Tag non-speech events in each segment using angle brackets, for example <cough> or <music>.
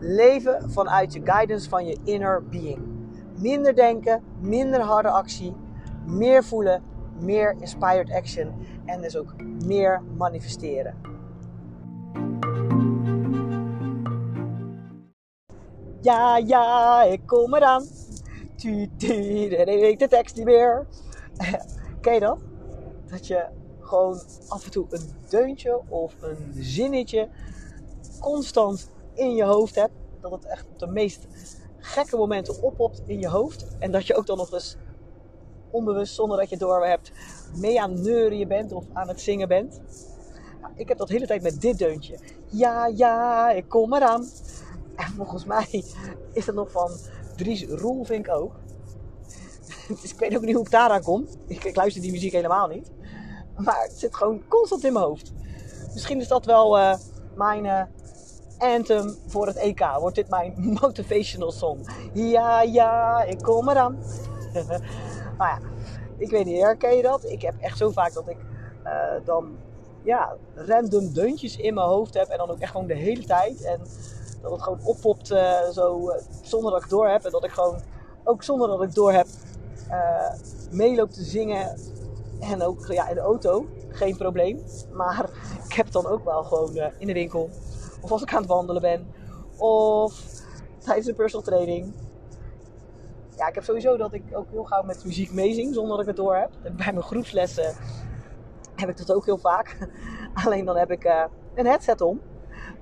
Leven vanuit je guidance van je inner being. Minder denken, minder harde actie, meer voelen, meer inspired action en dus ook meer manifesteren. Ja, ja, ik kom eraan. Tuut, en ik weet de tekst niet meer. <laughs> Ken je dat? Dat je gewoon af en toe een deuntje of een zinnetje constant in je hoofd hebt. Dat het echt op de meest gekke momenten oppopt in je hoofd. En dat je ook dan nog eens onbewust, zonder dat je door hebt, mee aan neurien bent of aan het zingen bent. Nou, ik heb dat hele tijd met dit deuntje. Ja, ja, ik kom eraan. En volgens mij is dat nog van Dries Roelvink ook. Dus <laughs> ik weet ook niet hoe ik daaraan kom. Ik, ik, luister die muziek helemaal niet. Maar het zit gewoon constant in mijn hoofd. Misschien is dat wel uh, mijn uh, anthem voor het EK. Wordt dit mijn <laughs> motivational song. Ja, ja, ik kom eraan. <laughs> maar ja, ik weet niet, herken je dat? Ik heb echt zo vaak dat ik uh, dan ja, random deuntjes in mijn hoofd heb. En dan ook echt gewoon de hele tijd. En dat het gewoon oppopt uh, zo, uh, zonder dat ik door heb. En dat ik gewoon, ook zonder dat ik door heb, meeloop te zingen. En ook ja, in de auto, geen probleem. Maar <laughs> ik heb dan ook wel gewoon in de winkel. Of als ik aan het wandelen ben. Of tijdens een personal training. Ja, ik heb sowieso dat ik ook heel gauw met muziek meezing zonder dat ik het door heb. Bij mijn groepslessen heb ik dat ook heel vaak. <laughs> Alleen dan heb ik een headset om.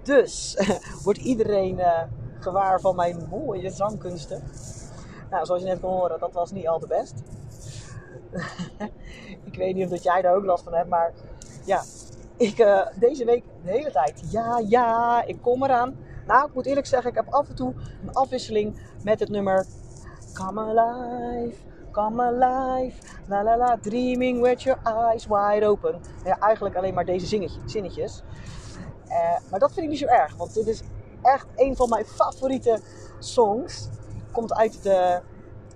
Dus <laughs> wordt iedereen uh, gewaar van mijn mooie zangkunsten. Nou, zoals je net kon horen, dat was niet al te best. <laughs> ik weet niet of dat jij daar ook last van hebt, maar ja, ik uh, deze week de hele tijd, ja, ja, ik kom eraan. Nou, ik moet eerlijk zeggen, ik heb af en toe een afwisseling met het nummer Come Alive, Come Alive, la la la, Dreaming with your eyes wide open. Ja, eigenlijk alleen maar deze zinnetjes. Uh, maar dat vind ik niet zo erg, want dit is echt een van mijn favoriete songs. Komt uit de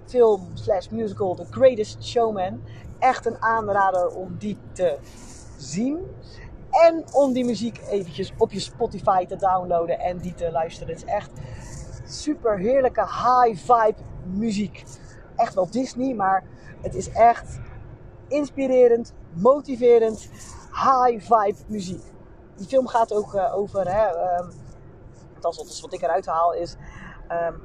film slash musical The Greatest Showman. Echt een aanrader om die te zien. En om die muziek eventjes op je Spotify te downloaden en die te luisteren. Het is echt super heerlijke high vibe muziek. Echt wel Disney, maar het is echt inspirerend, motiverend, high vibe muziek die film gaat ook uh, over, hè, um, wat ik eruit haal, is um,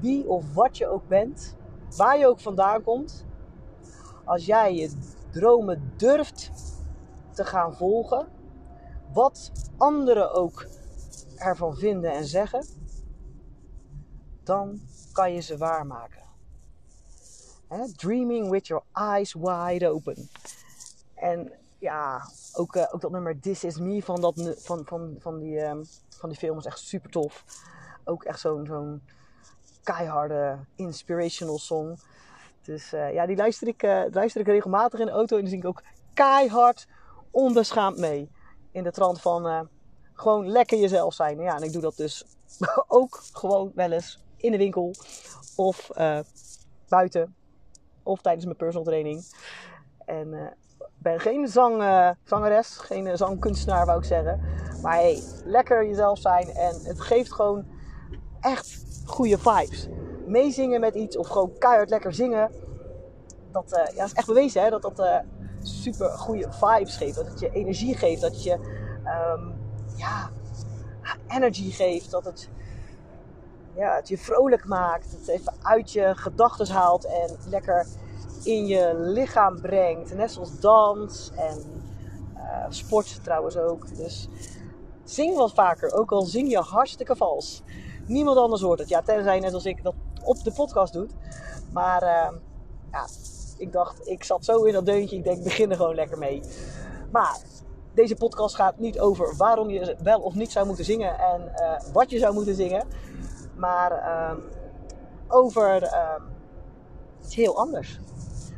wie of wat je ook bent, waar je ook vandaan komt, als jij je dromen durft te gaan volgen, wat anderen ook ervan vinden en zeggen, dan kan je ze waarmaken. Dreaming with your eyes wide open. En ja, ook, uh, ook dat nummer This Is Me van, dat, van, van, van, die, um, van die film is echt super tof. Ook echt zo'n zo'n keiharde inspirational song. Dus uh, ja, die luister ik, uh, luister ik regelmatig in de auto en die zing ik ook keihard onbeschaamd mee. In de trant van gewoon lekker jezelf zijn. Ja, en ik doe dat dus <laughs> ook gewoon wel eens in de winkel of buiten of tijdens mijn personal training. En ben geen zang, uh, zangeres, geen uh, zangkunstenaar wou ik zeggen. Maar hey, lekker jezelf zijn en het geeft gewoon echt goede vibes. Meezingen met iets of gewoon keihard lekker zingen. Dat, uh, ja, is echt bewezen hè, dat dat super goede vibes geeft. Dat het je energie geeft, dat je um, ja, energy geeft. Dat het, ja, het je vrolijk maakt. Het even uit je gedachten haalt en lekker in je lichaam brengt. Net zoals dans en uh, sport trouwens ook. Dus zing wat vaker, ook al zing je hartstikke vals. Niemand anders hoort het. Ja, tenzij net als ik dat op de podcast doet. Maar uh, ja, ik dacht, ik zat zo in dat deuntje. Ik denk, begin er gewoon lekker mee. Maar deze podcast gaat niet over waarom je wel of niet zou moeten zingen en uh, wat je zou moeten zingen. maar ehm, over ehm, iets heel anders.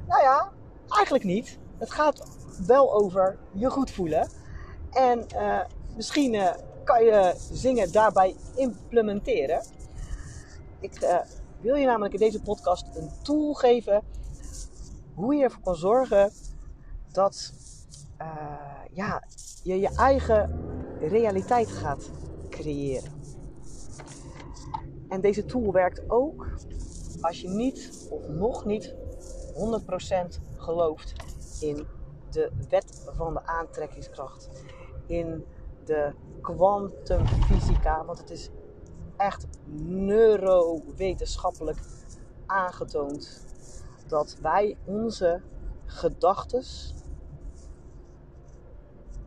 Nou ja, eigenlijk niet. Het gaat wel over je goed voelen. En eh, misschien eh, kan je zingen daarbij implementeren. Ik eh, wil je namelijk in deze podcast een tool geven hoe je ervoor kan zorgen dat ja, je je eigen realiteit gaat creëren. En deze tool werkt ook als je niet of nog niet 100% gelooft in de wet van de aantrekkingskracht. In de kwantumfysica. Want het is echt neurowetenschappelijk aangetoond dat wij onze gedachten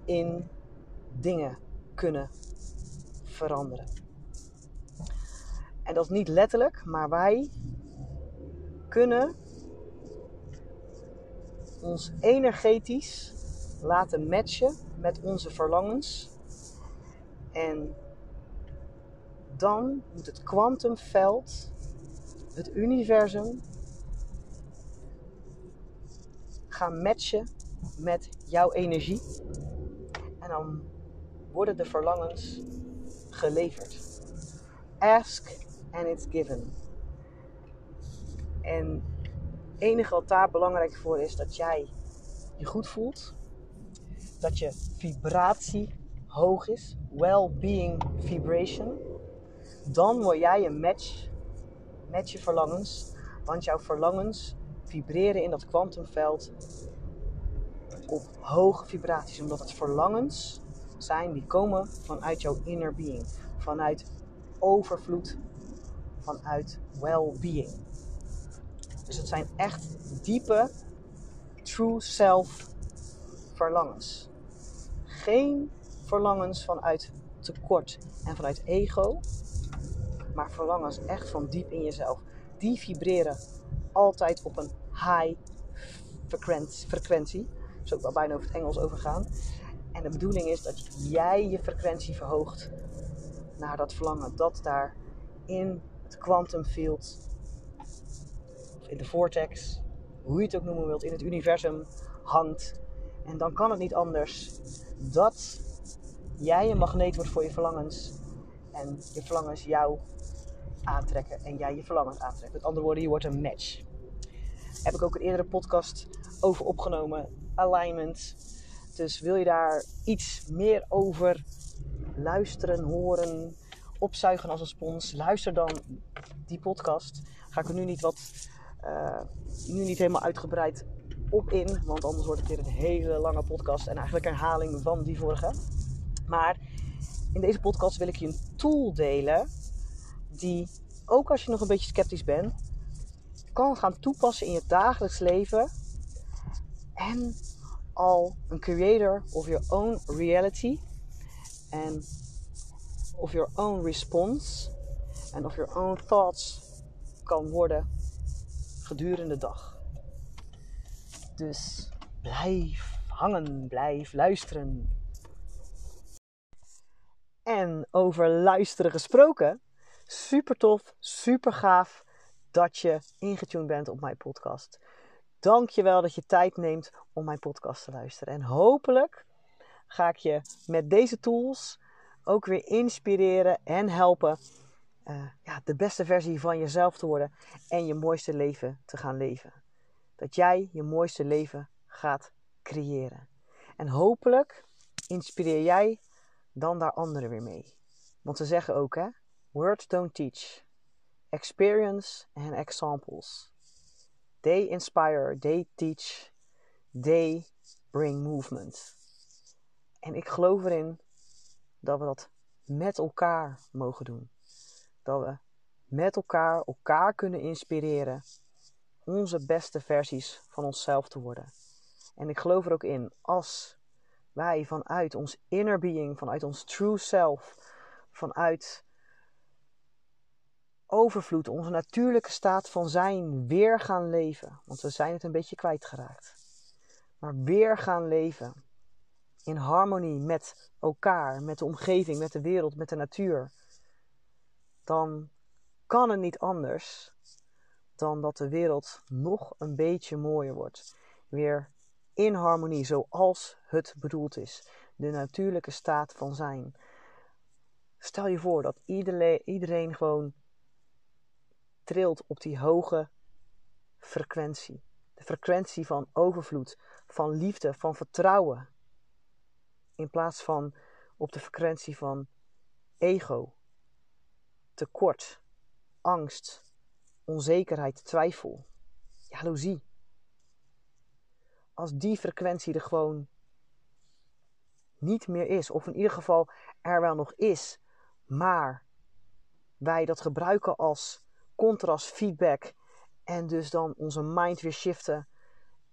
in dingen kunnen veranderen. En dat is niet letterlijk, maar wij kunnen ons energetisch laten matchen met onze verlangens. En dan moet het kwantumveld, het universum, gaan matchen met jouw energie. En dan worden de verlangens geleverd. Ask and it's given. En het enige wat daar belangrijk voor is dat jij je goed voelt. Dat je vibratie hoog is. Well-being vibration. Dan word jij een match met je verlangens. Want jouw verlangens vibreren in dat kwantumveld op hoge vibraties. Omdat het verlangens zijn die komen vanuit jouw inner being. Vanuit overvloed. Vanuit well-being. Dus het zijn echt diepe, true self verlangens. Geen verlangens vanuit tekort en vanuit ego, maar verlangens echt van diep in jezelf. Die vibreren altijd op een high frequentie. Zo wel bijna over het Engels overgaan. En de bedoeling is dat jij je frequentie verhoogt naar dat verlangen. Dat daar in het quantum field in de vortex, hoe je het ook noemen wilt, in het universum hangt. En dan kan het niet anders dat jij een magneet wordt voor je verlangens. En je verlangens jou aantrekken en jij je verlangens aantrekken. Met andere woorden, je wordt een match. Heb ik ook een eerdere podcast over opgenomen. Alignment. Dus wil je daar iets meer over luisteren, horen, opzuigen als een spons? Luister dan die podcast. Ga ik er nu niet wat uh, nu niet helemaal uitgebreid op in, want anders wordt het weer een hele lange podcast en eigenlijk een herhaling van die vorige. Maar in deze podcast wil ik je een tool delen die, ook als je nog een beetje sceptisch bent, kan gaan toepassen in je dagelijks leven en al een creator of your own reality en of your own response en of your own thoughts kan worden gedurende de dag. Dus blijf hangen, blijf luisteren. En over luisteren gesproken, super tof, super gaaf dat je ingetuned bent op mijn podcast. Dank je wel dat je tijd neemt om mijn podcast te luisteren. En hopelijk ga ik je met deze tools ook weer inspireren en helpen uh, ja, de beste versie van jezelf te worden en je mooiste leven te gaan leven. Dat jij je mooiste leven gaat creëren. En hopelijk inspireer jij dan daar anderen weer mee. Want ze zeggen ook, hè, words don't teach. Experience and examples. They inspire, they teach, they bring movement. En ik geloof erin dat we dat met elkaar mogen doen dat we met elkaar elkaar kunnen inspireren onze beste versies van onszelf te worden. En ik geloof er ook in, als wij vanuit ons inner being, vanuit ons true self, vanuit overvloed, onze natuurlijke staat van zijn, weer gaan leven. Want we zijn het een beetje kwijtgeraakt. Maar weer gaan leven. In harmonie met elkaar, met de omgeving, met de wereld, met de natuur dan kan het niet anders dan dat de wereld nog een beetje mooier wordt. Weer in harmonie, zoals het bedoeld is. De natuurlijke staat van zijn. Stel je voor dat iedereen gewoon trilt op die hoge frequentie. De frequentie van overvloed, van liefde, van vertrouwen. In plaats van op de frequentie van ego, tekort, angst, onzekerheid, twijfel, jaloezie. Als die frequentie er gewoon niet meer is, of in ieder geval er wel nog is, maar wij dat gebruiken als contrast feedback en dus dan onze mind weer shiften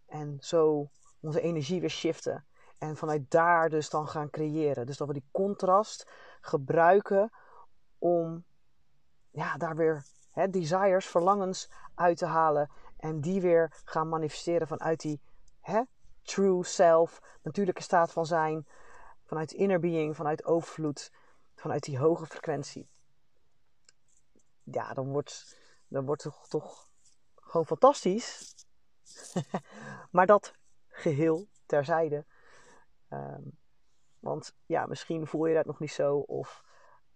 en zo onze energie weer shiften en vanuit daar dus dan gaan creëren. Dus dat we die contrast gebruiken om ja, daar weer hè, desires, verlangens uit te halen. En die weer gaan manifesteren vanuit die hè, true self, natuurlijke staat van zijn. Vanuit inner being, vanuit overvloed, vanuit die hoge frequentie. Ja, dan wordt, dan wordt het toch, gewoon fantastisch. <laughs> maar dat geheel terzijde. Um, want ja, misschien voel je dat nog niet zo. Of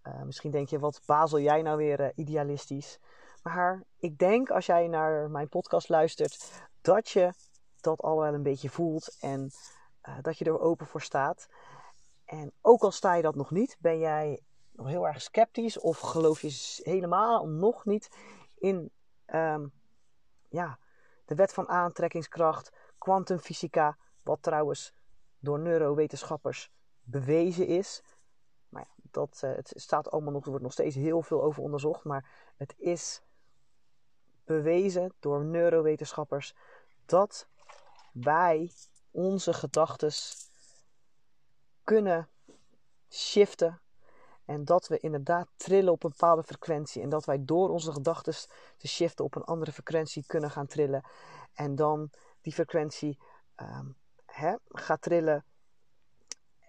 uh, misschien denk je, wat bazel jij nou weer uh, idealistisch. Maar ik denk als jij naar mijn podcast luistert, dat je dat al wel een beetje voelt. En uh, dat je er open voor staat. En ook al sta je dat nog niet, ben jij nog heel erg sceptisch. Of geloof je helemaal nog niet in um, ja, de wet van aantrekkingskracht, kwantumfysica. Wat trouwens door neurowetenschappers bewezen is. Maar ja, dat, uh, het staat allemaal nog, er wordt nog steeds heel veel over onderzocht. Maar het is bewezen door neurowetenschappers dat wij onze gedachten kunnen shiften. En dat we inderdaad trillen op een bepaalde frequentie. En dat wij door onze gedachten te shiften op een andere frequentie kunnen gaan trillen. En dan die frequentie um, hè, gaat trillen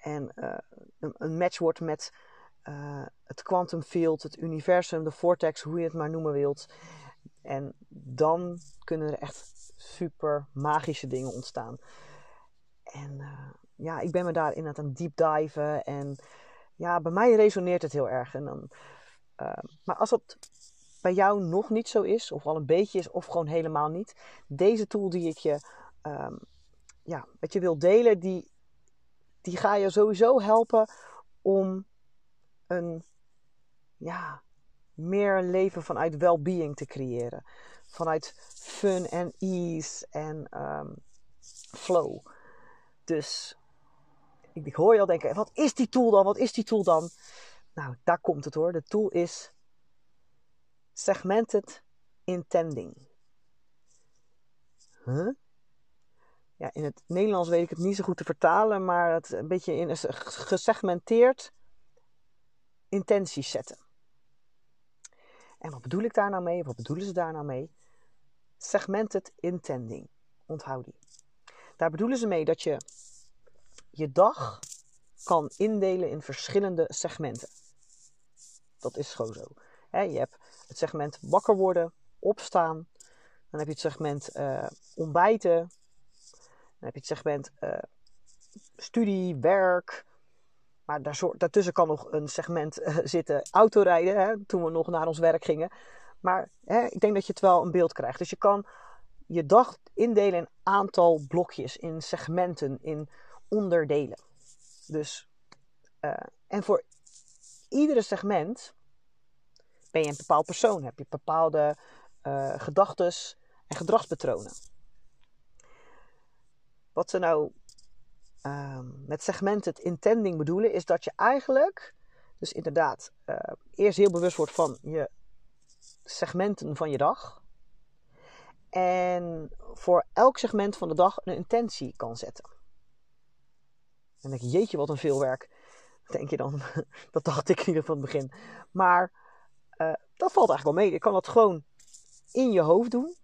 en uh, een, match wordt met uh, het quantum field, het universum, de vortex, hoe je het maar noemen wilt. En dan kunnen er echt super magische dingen ontstaan. En uh, ja, ik ben me daarin aan het deep diven. En ja, bij mij resoneert het heel erg. En dan, maar als het bij jou nog niet zo is, of al een beetje is, of gewoon helemaal niet. Deze tool die ik je um, ja, wat je wilt delen, die, die ga je sowieso helpen om een ja, meer leven vanuit well-being te creëren. Vanuit fun en ease en um, flow. Dus ik, hoor je al denken, wat is die tool dan? Wat is die tool dan? Nou, daar komt het hoor. De tool is segmented intending. Huh? ja, in het Nederlands weet ik het niet zo goed te vertalen, maar het een beetje in een gesegmenteerd intenties zetten. En wat bedoel ik daar nou mee? Wat bedoelen ze daar nou mee? Segmented intending. Onthoud die. Daar bedoelen ze mee dat je je dag kan indelen in verschillende segmenten. Dat is gewoon zo. je hebt het segment wakker worden, opstaan. Dan heb je het segment uh, ontbijten, dan heb je het segment uh, studie, werk. Maar daar, daartussen kan nog een segment uh, zitten autorijden, hè, toen we nog naar ons werk gingen. Maar hè, ik denk dat je het wel een beeld krijgt. Dus je kan je dag indelen in aantal blokjes, in segmenten, in onderdelen. Dus, uh, en voor iedere segment ben je een bepaald persoon, heb je bepaalde uh, gedachten en gedragspatronen. Wat ze nou um, met segmented intending bedoelen, is dat je eigenlijk, dus inderdaad, uh, eerst heel bewust wordt van je segmenten van je dag. En voor elk segment van de dag een intentie kan zetten. En denk je, jeetje, wat een veel werk. Denk je dan. <laughs> dat dacht ik in van het begin. Maar uh, dat valt eigenlijk wel mee. Je kan dat gewoon in je hoofd doen.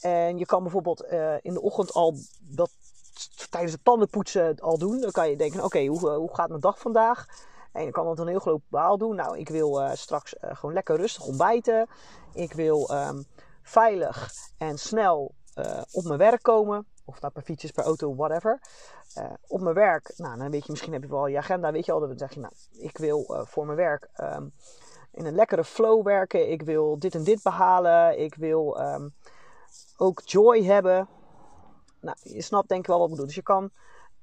En je kan bijvoorbeeld uh, in de ochtend al dat tijdens het tandenpoetsen al doen. Dan kan je denken, oké, hoe, hoe gaat mijn dag vandaag? En je kan dat dan heel globaal doen. Nou, ik wil straks gewoon lekker rustig ontbijten. Ik wil um, veilig en snel op mijn werk komen. Of dat per fiets per auto, whatever. op mijn werk, nou, dan weet je, misschien heb je wel je agenda, weet je al. Dan zeg je, nou, ik wil voor mijn werk um, in een lekkere flow werken. Ik wil dit en dit behalen. Ik wil um, ook joy hebben. Nou, je snapt denk ik wel wat ik bedoel. Dus je kan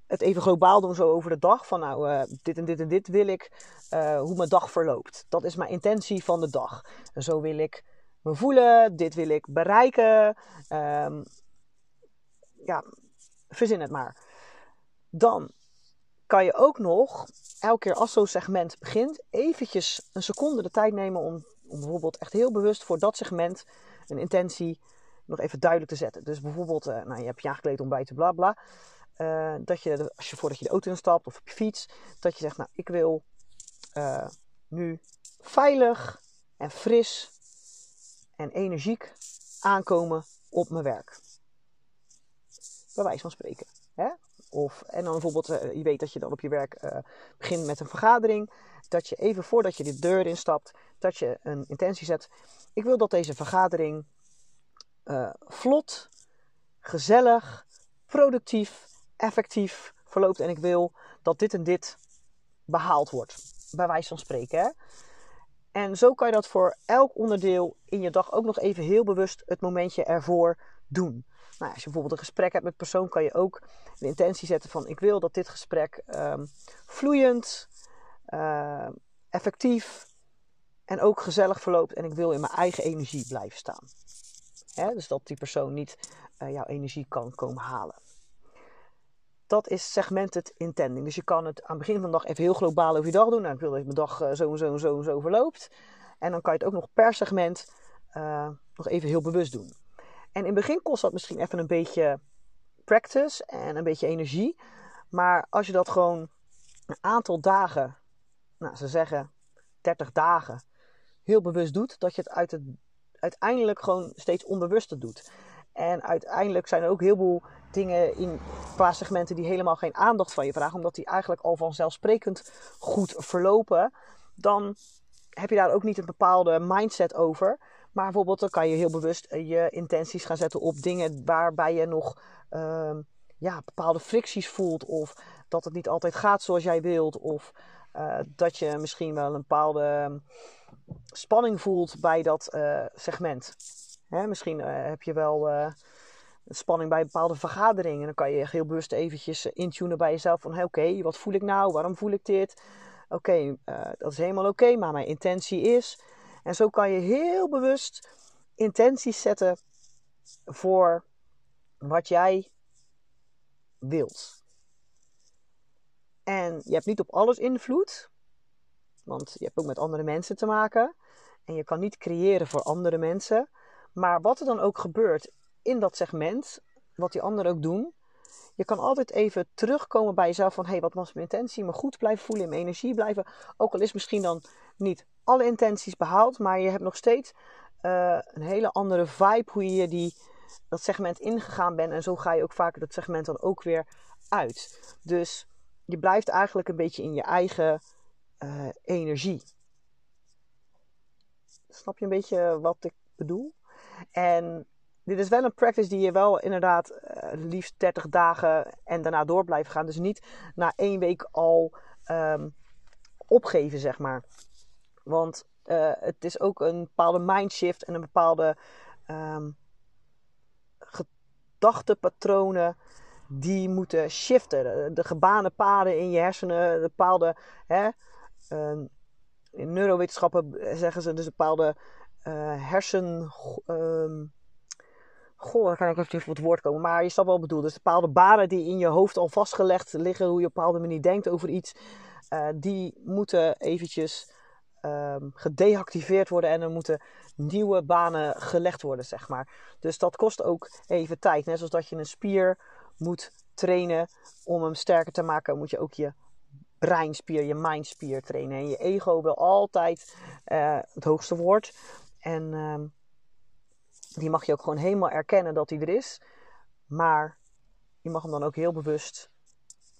het even globaal doen zo over de dag. Van nou, uh, dit en dit en dit wil ik. Hoe mijn dag verloopt. Dat is mijn intentie van de dag. En zo wil ik me voelen. Dit wil ik bereiken. Um, ja, verzin het maar. Dan kan je ook nog, elke keer als zo'n segment begint, eventjes een seconde de tijd nemen om, bijvoorbeeld echt heel bewust voor dat segment een intentie nog even duidelijk te zetten. Dus bijvoorbeeld, uh, nou, je hebt je aangekleed ontbijten, bla bla. Uh, dat je, als je voordat je de auto instapt of op je fiets, dat je zegt, nou, ik wil uh, nu veilig en fris en energiek aankomen op mijn werk. Bij wijze van spreken. Hè? Of, en dan bijvoorbeeld, uh, je weet dat je dan op je werk begint met een vergadering. Dat je even voordat je de deur instapt, dat je een intentie zet. Ik wil dat deze vergadering vlot, gezellig, productief effectief verloopt en ik wil dat dit en dit behaald wordt. Bij wijze van spreken. Hè? En zo kan je dat voor elk onderdeel in je dag ook nog even heel bewust het momentje ervoor doen. Nou, als je bijvoorbeeld een gesprek hebt met persoon, kan je ook de intentie zetten van ik wil dat dit gesprek um, vloeiend, uh, effectief en ook gezellig verloopt. En ik wil in mijn eigen energie blijven staan. Hè? Dus dat die persoon niet uh, jouw energie kan komen halen dat is segmented intending. Dus je kan het aan het begin van de dag even heel globaal over je dag doen. Nou, ik wil dat mijn dag zo en zo en zo en zo verloopt. En dan kan je het ook nog per segment uh, nog even heel bewust doen. En in het begin kost dat misschien even een beetje practice en een beetje energie. Maar als je dat gewoon een aantal dagen, nou ze zeggen 30 dagen, heel bewust doet, dat je het, uit het uiteindelijk gewoon steeds onbewuster doet. En uiteindelijk zijn er ook heel veel dingen in qua segmenten die helemaal geen aandacht van je vragen, omdat die eigenlijk al vanzelfsprekend goed verlopen. Dan heb je daar ook niet een bepaalde mindset over. Maar bijvoorbeeld dan kan je heel bewust eh, je intenties gaan zetten op dingen waarbij je nog uh, ja, bepaalde fricties voelt. Of dat het niet altijd gaat zoals jij wilt. Of uh, dat je misschien wel een bepaalde ehm, spanning voelt bij dat uh, segment. Hè, misschien heb je wel spanning bij bepaalde vergaderingen. Dan kan je heel bewust eventjes intunen bij jezelf van... Oké, wat voel ik nou? Waarom voel ik dit? Oké, dat is helemaal oké, maar mijn intentie is... En zo kan je heel bewust intenties zetten voor wat jij wilt. En je hebt niet op alles invloed, want je hebt ook met andere mensen te maken. En je kan niet creëren voor andere mensen. Maar wat er dan ook gebeurt in dat segment, wat die anderen ook doen, je kan altijd even terugkomen bij jezelf van hé, hey, wat was mijn intentie? Me goed blijven voelen, in mijn energie blijven. Ook al is misschien dan niet alle intenties behaald, maar je hebt nog steeds uh, een hele andere vibe hoe je die, dat segment ingegaan bent. En zo ga je ook vaker dat segment dan ook weer uit. Dus je blijft eigenlijk een beetje in je eigen uh, energie. Snap je een beetje wat ik bedoel? En dit is wel een practice die je wel inderdaad liefst 30 dagen en daarna door blijft gaan. Dus niet na één week al um, opgeven, zeg maar. Want uh, het is ook een bepaalde mindshift en een bepaalde um, gedachtepatronen die moeten shiften. De, de gebane paden in je hersenen, de bepaalde. Hè, um, in neurowetenschappen zeggen ze dus bepaalde uh, hersen. Um, goh, dan kan ik even op het woord komen. Maar je snapt wel bedoeld. Dus bepaalde banen die in je hoofd al vastgelegd liggen, hoe je op een bepaalde manier denkt over iets, uh, die moeten eventjes um, gedeactiveerd worden en er moeten nieuwe banen gelegd worden, zeg maar. Dus dat kost ook even tijd. Net zoals dat je een spier moet trainen om hem sterker te maken, moet je ook je breinspier, je mindspier trainen. En je ego wil altijd uh, het hoogste woord. En um, die mag je ook gewoon helemaal erkennen dat die er is. Maar je mag hem dan ook heel bewust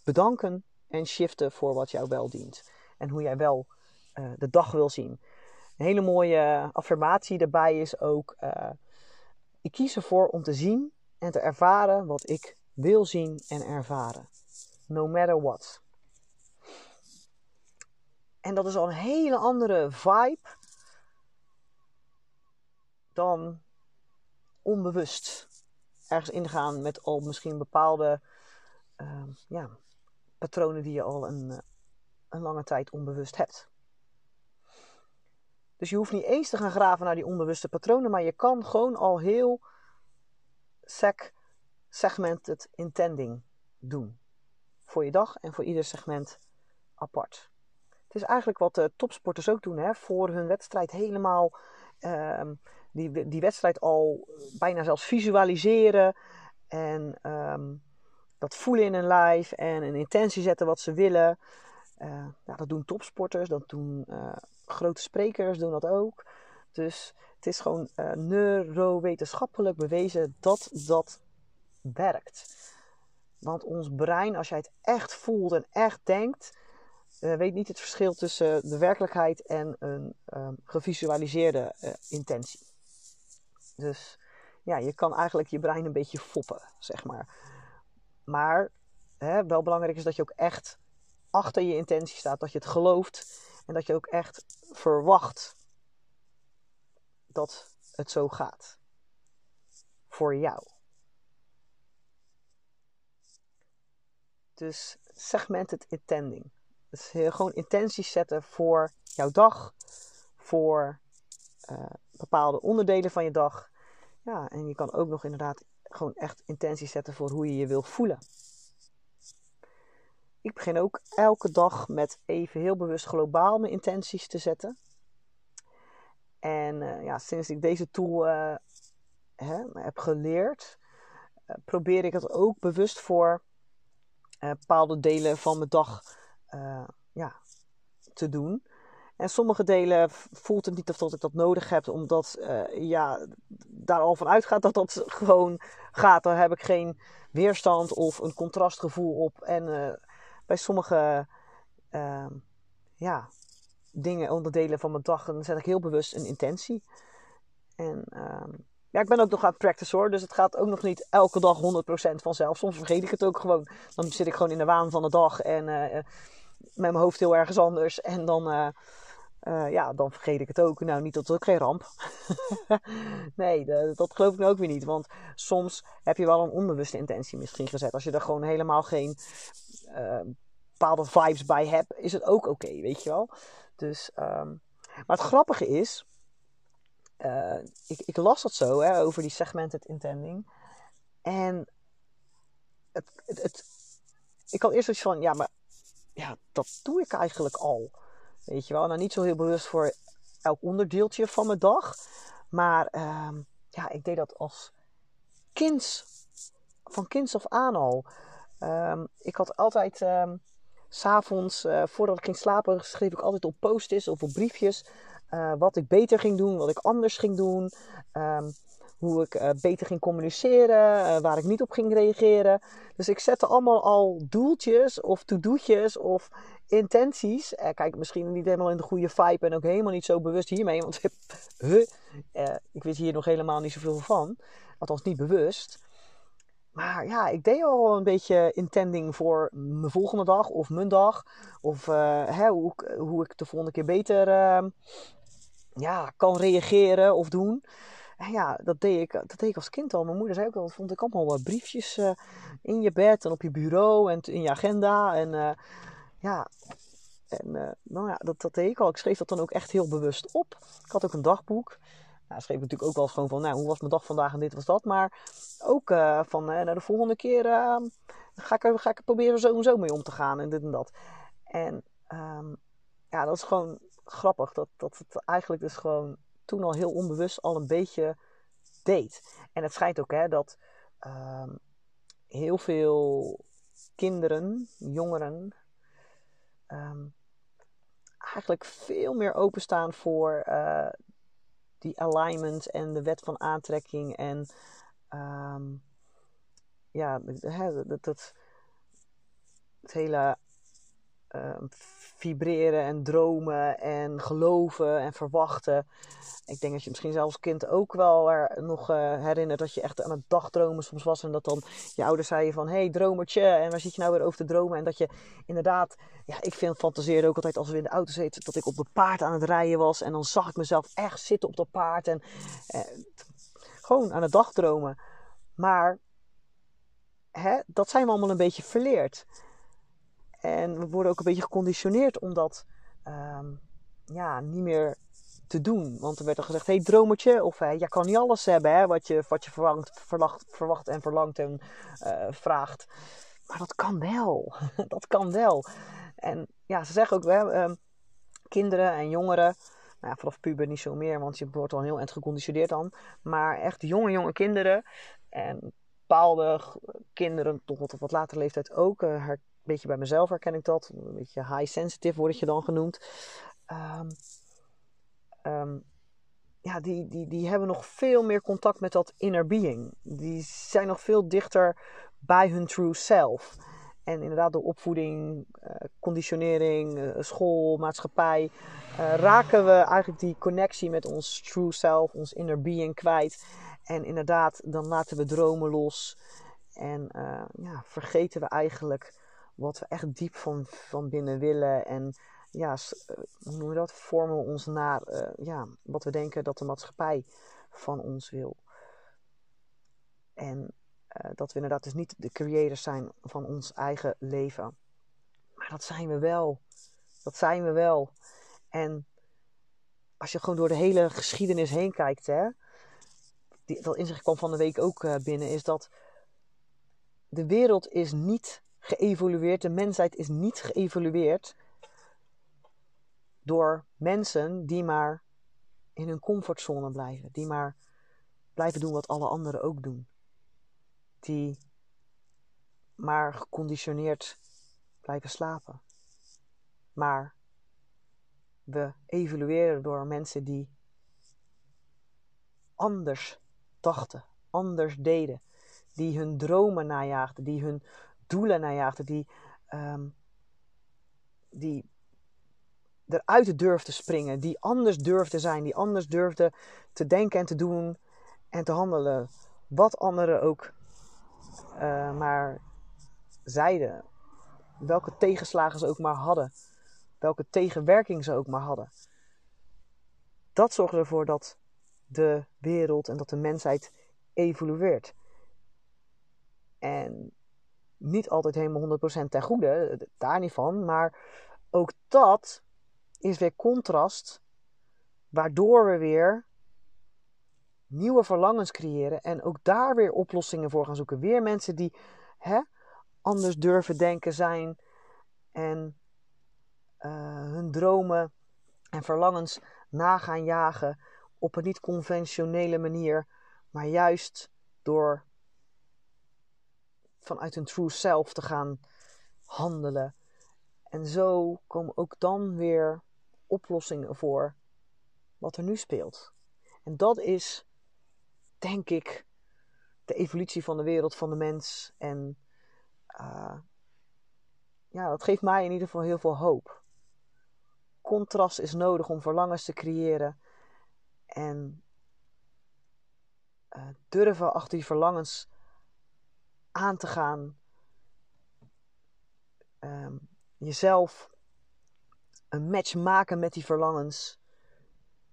bedanken en shiften voor wat jou wel dient. en hoe jij wel uh, de dag wil zien. Een hele mooie affirmatie daarbij is ook: uh, ik kies ervoor om te zien en te ervaren wat ik wil zien en ervaren. No matter what. En dat is al een hele andere vibe dan onbewust ergens ingaan met al misschien bepaalde ja, patronen die je al een, eh, een lange tijd onbewust hebt. Dus je hoeft niet eens te gaan graven naar die onbewuste patronen, maar je kan gewoon al heel sec segmented intending doen. Voor je dag en voor ieder segment apart. Het is eigenlijk wat de topsporters ook doen, hè? voor hun wedstrijd helemaal uh, die, die wedstrijd al bijna zelfs visualiseren. En ehm, dat voelen in hun lijf en een intentie zetten wat ze willen. Uh, dat doen topsporters, dat doen uh, grote sprekers, doen dat ook. Dus het is gewoon uh, neurowetenschappelijk bewezen dat dat werkt. Want ons brein, als jij het echt voelt en echt denkt, weet niet het verschil tussen de werkelijkheid en een um, gevisualiseerde intentie. Dus ja, je kan eigenlijk je brein een beetje foppen, zeg maar. Maar hè, wel belangrijk is dat je ook echt achter je intentie staat, dat je het gelooft en dat je ook echt verwacht dat het zo gaat. Voor jou. Dus segmented intending. Dus gewoon intenties zetten voor jouw dag, voor uh, bepaalde onderdelen van je dag. Ja, en je kan ook nog inderdaad gewoon echt intenties zetten voor hoe je je wil voelen. Ik begin ook elke dag met even heel bewust globaal mijn intenties te zetten. En uh, ja, sinds ik deze tool uh, hè, heb geleerd, uh, probeer ik het ook bewust voor bepaalde delen van mijn dag ja, te doen. En sommige delen voelt het niet of dat ik dat nodig heb, omdat ja, daar al van uitgaat dat dat gewoon gaat. Daar heb ik geen weerstand of een contrastgevoel op. En bij sommige uh, ja, dingen, onderdelen van mijn dag, dan zet ik heel bewust een intentie. En ehm, ja, ik ben ook nog aan het practice hoor, dus het gaat ook nog niet elke dag 100% vanzelf. Soms vergeet ik het ook gewoon. Dan zit ik gewoon in de waan van de dag en eh, met mijn hoofd heel ergens anders. En dan uh, ja, dan vergeet ik het ook. Nou, niet dat ook geen ramp. <laughs> nee, de, dat geloof ik nou ook weer niet. Want soms heb je wel een onbewuste intentie misschien gezet. Als je er gewoon helemaal geen uh, bepaalde vibes bij hebt, is het ook oké, weet je wel. Dus, um, maar het grappige is, uh, ik, ik, las dat zo hè, over die segmented intending. En het, het, ik had eerst zoiets van, ja, maar ja, dat doe ik eigenlijk al. Weet je wel, nou niet zo heel bewust voor elk onderdeeltje van mijn dag. Maar uh, ja, ik deed dat als kind, van kinds af aan al. Um, ik had altijd, um, s'avonds, uh, voordat ik ging slapen, schreef ik altijd op post-its of op briefjes. Uh, wat ik beter ging doen, wat ik anders ging doen. Hoe ik uh, beter ging communiceren, waar ik niet op ging reageren. Dus ik zette allemaal al doeltjes of to-do'tjes of intenties. Eh, kijk, misschien niet helemaal in de goede vibe en ook helemaal niet zo bewust hiermee. Want <laughs> eh, ik wist hier nog helemaal niet zoveel van. Althans, niet bewust. Maar ja, ik deed al een beetje intending voor mijn volgende dag of mijn dag. Of uh, hè, hoe, hoe, ik de volgende keer beter uh, ja, kan reageren of doen. En ja, dat deed, ik, dat deed ik als kind al. Mijn moeder zei ook al, dat vond ik allemaal wat briefjes in je bed en op je bureau en in je agenda. En ja, en uh, nou ja, dat, dat deed ik al. Ik schreef dat dan ook echt heel bewust op. Ik had ook een dagboek. Nou, schreef natuurlijk ook wel gewoon van, nou, hoe was mijn dag vandaag en dit was dat. Maar ook uh, van, uh, nou, de volgende keer ga, ik ga ik er proberen zo en zo mee om te gaan en dit en dat. En um, ja, dat is gewoon grappig. Dat, dat het eigenlijk dus gewoon toen al heel onbewust al een beetje deed. En het schijnt ook hè, dat um, heel veel kinderen, jongeren, um, eigenlijk veel meer openstaan voor uh, die alignment en de wet van aantrekking. En um, ja, dat, dat, het hele ehm, vibreren en dromen en geloven en verwachten. Ik denk dat je misschien zelfs kind ook wel er nog uh, herinnert dat je echt aan het dagdromen soms was. En dat dan je ouders zeiden van, hey dromertje, en waar zit je nou weer over te dromen? En dat je inderdaad, ja ik vind, fantaseerde ook altijd als we in de auto zitten, dat ik op een paard aan het rijden was. En dan zag ik mezelf echt zitten op dat paard en eh, gewoon aan het dagdromen. Maar hè, dat zijn we allemaal een beetje verleerd. En we worden ook een beetje geconditioneerd om dat ehm, ja, niet meer te doen. Want er werd dan gezegd, hé hey, dromertje, of hey, jij kan niet alles hebben hè, wat je, wat je verwacht, verwacht, en verlangt en uh, vraagt. Maar dat kan wel. <laughs> dat kan wel. En ja, ze zeggen ook, hè, um, kinderen en jongeren, nou ja, vanaf puber niet zo meer, want je wordt al heel erg geconditioneerd dan. Maar echt jonge, jonge kinderen en bepaalde kinderen, wat op wat latere leeftijd ook, uh, beetje bij mezelf herken ik dat, een beetje high sensitive word je dan genoemd. Um, um, ja, die, die, die hebben nog veel meer contact met dat inner being. Die zijn nog veel dichter bij hun true self. En inderdaad, door opvoeding, uh, conditionering, uh, school, maatschappij, uh, raken we eigenlijk die connectie met ons true self, ons inner being kwijt. En inderdaad, dan laten we dromen los. En ja, vergeten we eigenlijk wat we echt diep van, van binnen willen. En ja, eh, hoe noemen we dat? Vormen we ons naar uh, ja, wat we denken dat de maatschappij van ons wil. En uh, dat we inderdaad dus niet de creators zijn van ons eigen leven. Maar dat zijn we wel. Dat zijn we wel. En als je gewoon door de hele geschiedenis heen kijkt, hè, die, dat inzicht kwam van de week ook binnen, is dat de wereld is niet geëvolueerd, de mensheid is niet geëvolueerd door mensen die maar in hun comfortzone blijven. Die maar blijven doen wat alle anderen ook doen. Die maar geconditioneerd blijven slapen. Maar we evolueren door mensen die anders dachten, anders deden. Die hun dromen najaagden, die hun doelen najaagden, die, um, die eruit durfde springen, die anders durfde zijn, die anders durfde te denken en te doen en te handelen. Wat anderen ook uh, maar zeiden. Welke tegenslagen ze ook maar hadden. Welke tegenwerking ze ook maar hadden. Dat zorgde ervoor dat de wereld en dat de mensheid evolueert. En niet altijd helemaal 100% ten goede, daar niet van. Maar ook dat is weer contrast, waardoor we weer nieuwe verlangens creëren en ook daar weer oplossingen voor gaan zoeken. Weer mensen die hè, anders durven denken zijn en uh, hun dromen en verlangens na gaan jagen op een niet conventionele manier, maar juist door vanuit hun true self te gaan handelen. En zo komen ook dan weer oplossingen voor wat er nu speelt. En dat is, denk ik, de evolutie van de wereld, van de mens. En uh, ja, dat geeft mij in ieder geval heel veel hoop. Contrast is nodig om verlangens te creëren. En uh, durven achter die verlangens aan te gaan. Um, jezelf een match maken met die verlangens.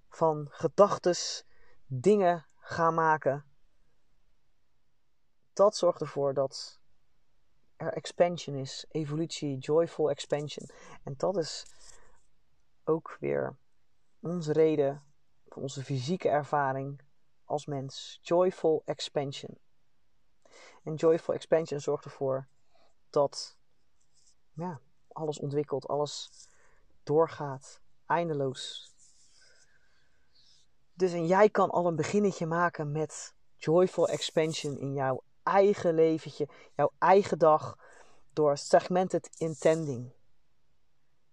Van gedachtes, dingen gaan maken. Dat zorgt ervoor dat er expansion is, evolutie, joyful expansion. En dat is ook weer onze reden voor onze fysieke ervaring als mens. Joyful expansion. En joyful expansion zorgt ervoor dat ja, alles ontwikkelt, alles doorgaat, eindeloos. Dus en jij kan al een beginnetje maken met joyful expansion in jouw eigen leventje, jouw eigen dag, door segmented intending.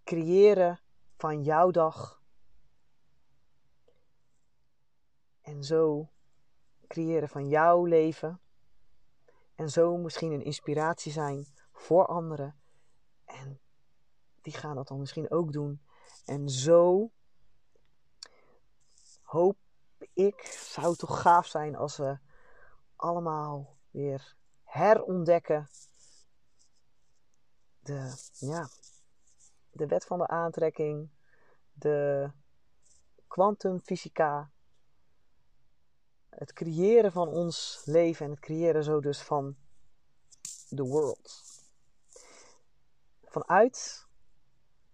Creëren van jouw dag. En zo creëren van jouw leven. En zo misschien een inspiratie zijn voor anderen. En die gaan dat dan misschien ook doen. En zo hoop ik, zou het toch gaaf zijn als we allemaal weer herontdekken de, ja, de wet van de aantrekking, de kwantumfysica, het creëren van ons leven en het creëren zo dus van the world. Vanuit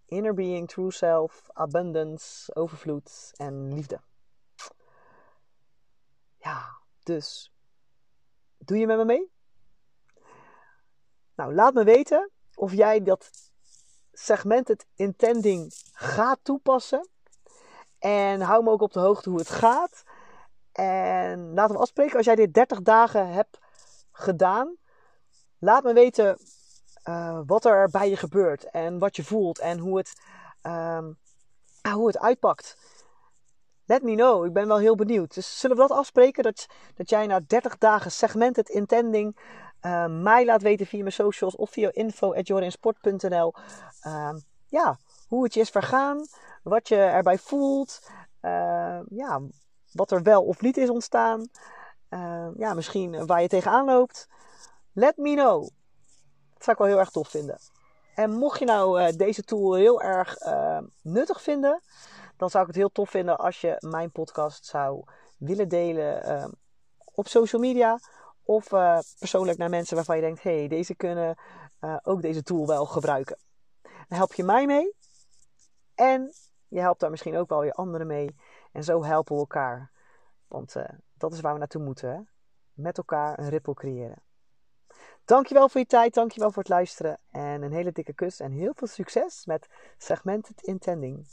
inner being, true self, abundance, overvloed en liefde. Ja, dus doe je met me mee? Nou, laat me weten of jij dat segmented intending gaat toepassen. En hou me ook op de hoogte hoe het gaat. En laten we afspreken, als jij dit 30 dagen hebt gedaan, laat me weten uh, wat er bij je gebeurt en wat je voelt en hoe het, uh, hoe het uitpakt. Let me know, ik ben wel heel benieuwd. Dus zullen we dat afspreken? Dat, dat jij na 30 dagen segmented intending uh, mij laat weten via mijn socials of via info.jorinsport.nl. Uh, ja, hoe het je is vergaan, wat je erbij voelt, uh, ja, wat er wel of niet is ontstaan. Uh, ja, misschien waar je tegenaan loopt. Let me know. Dat zou ik wel heel erg tof vinden. En mocht je nou uh, deze tool heel erg uh, nuttig vinden, dan zou ik het heel tof vinden als je mijn podcast zou willen delen op social media. Of persoonlijk naar mensen waarvan je denkt: hey, deze kunnen ook deze tool wel gebruiken. Dan help je mij mee. En je helpt daar misschien ook wel je anderen mee. En zo helpen we elkaar. Want uh, dat is waar we naartoe moeten. Hè? Met elkaar een ripple creëren. Dankjewel voor je tijd. Dankjewel voor het luisteren. En een hele dikke kus. En heel veel succes met Segmented Intending.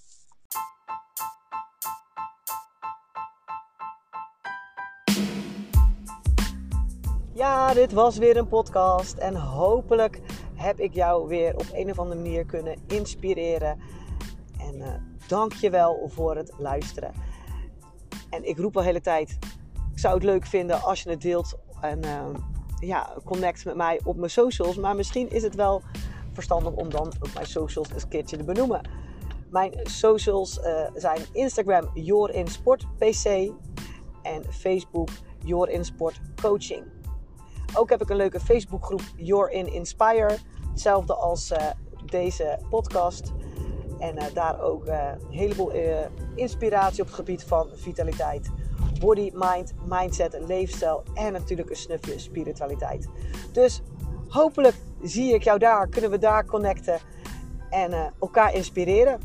Ja, dit was weer een podcast. En hopelijk heb ik jou weer op een of andere manier kunnen inspireren. En uh, dank je wel voor het luisteren. En ik roep al de hele tijd, ik zou het leuk vinden als je het deelt en uh, ja, connect met mij op mijn socials. Maar misschien is het wel verstandig om dan op mijn socials eens een keertje te benoemen. Mijn socials uh, zijn Instagram YourInSportPC en Facebook YourInSportCoaching. Coaching. Ook heb ik een leuke Facebookgroep Your in Inspire. Hetzelfde als uh, deze podcast. En uh, daar ook uh, een heleboel inspiratie op het gebied van vitaliteit. Body, mind, mindset, leefstijl en natuurlijk een snufje spiritualiteit. Dus hopelijk zie ik jou daar, kunnen we daar connecten en elkaar inspireren.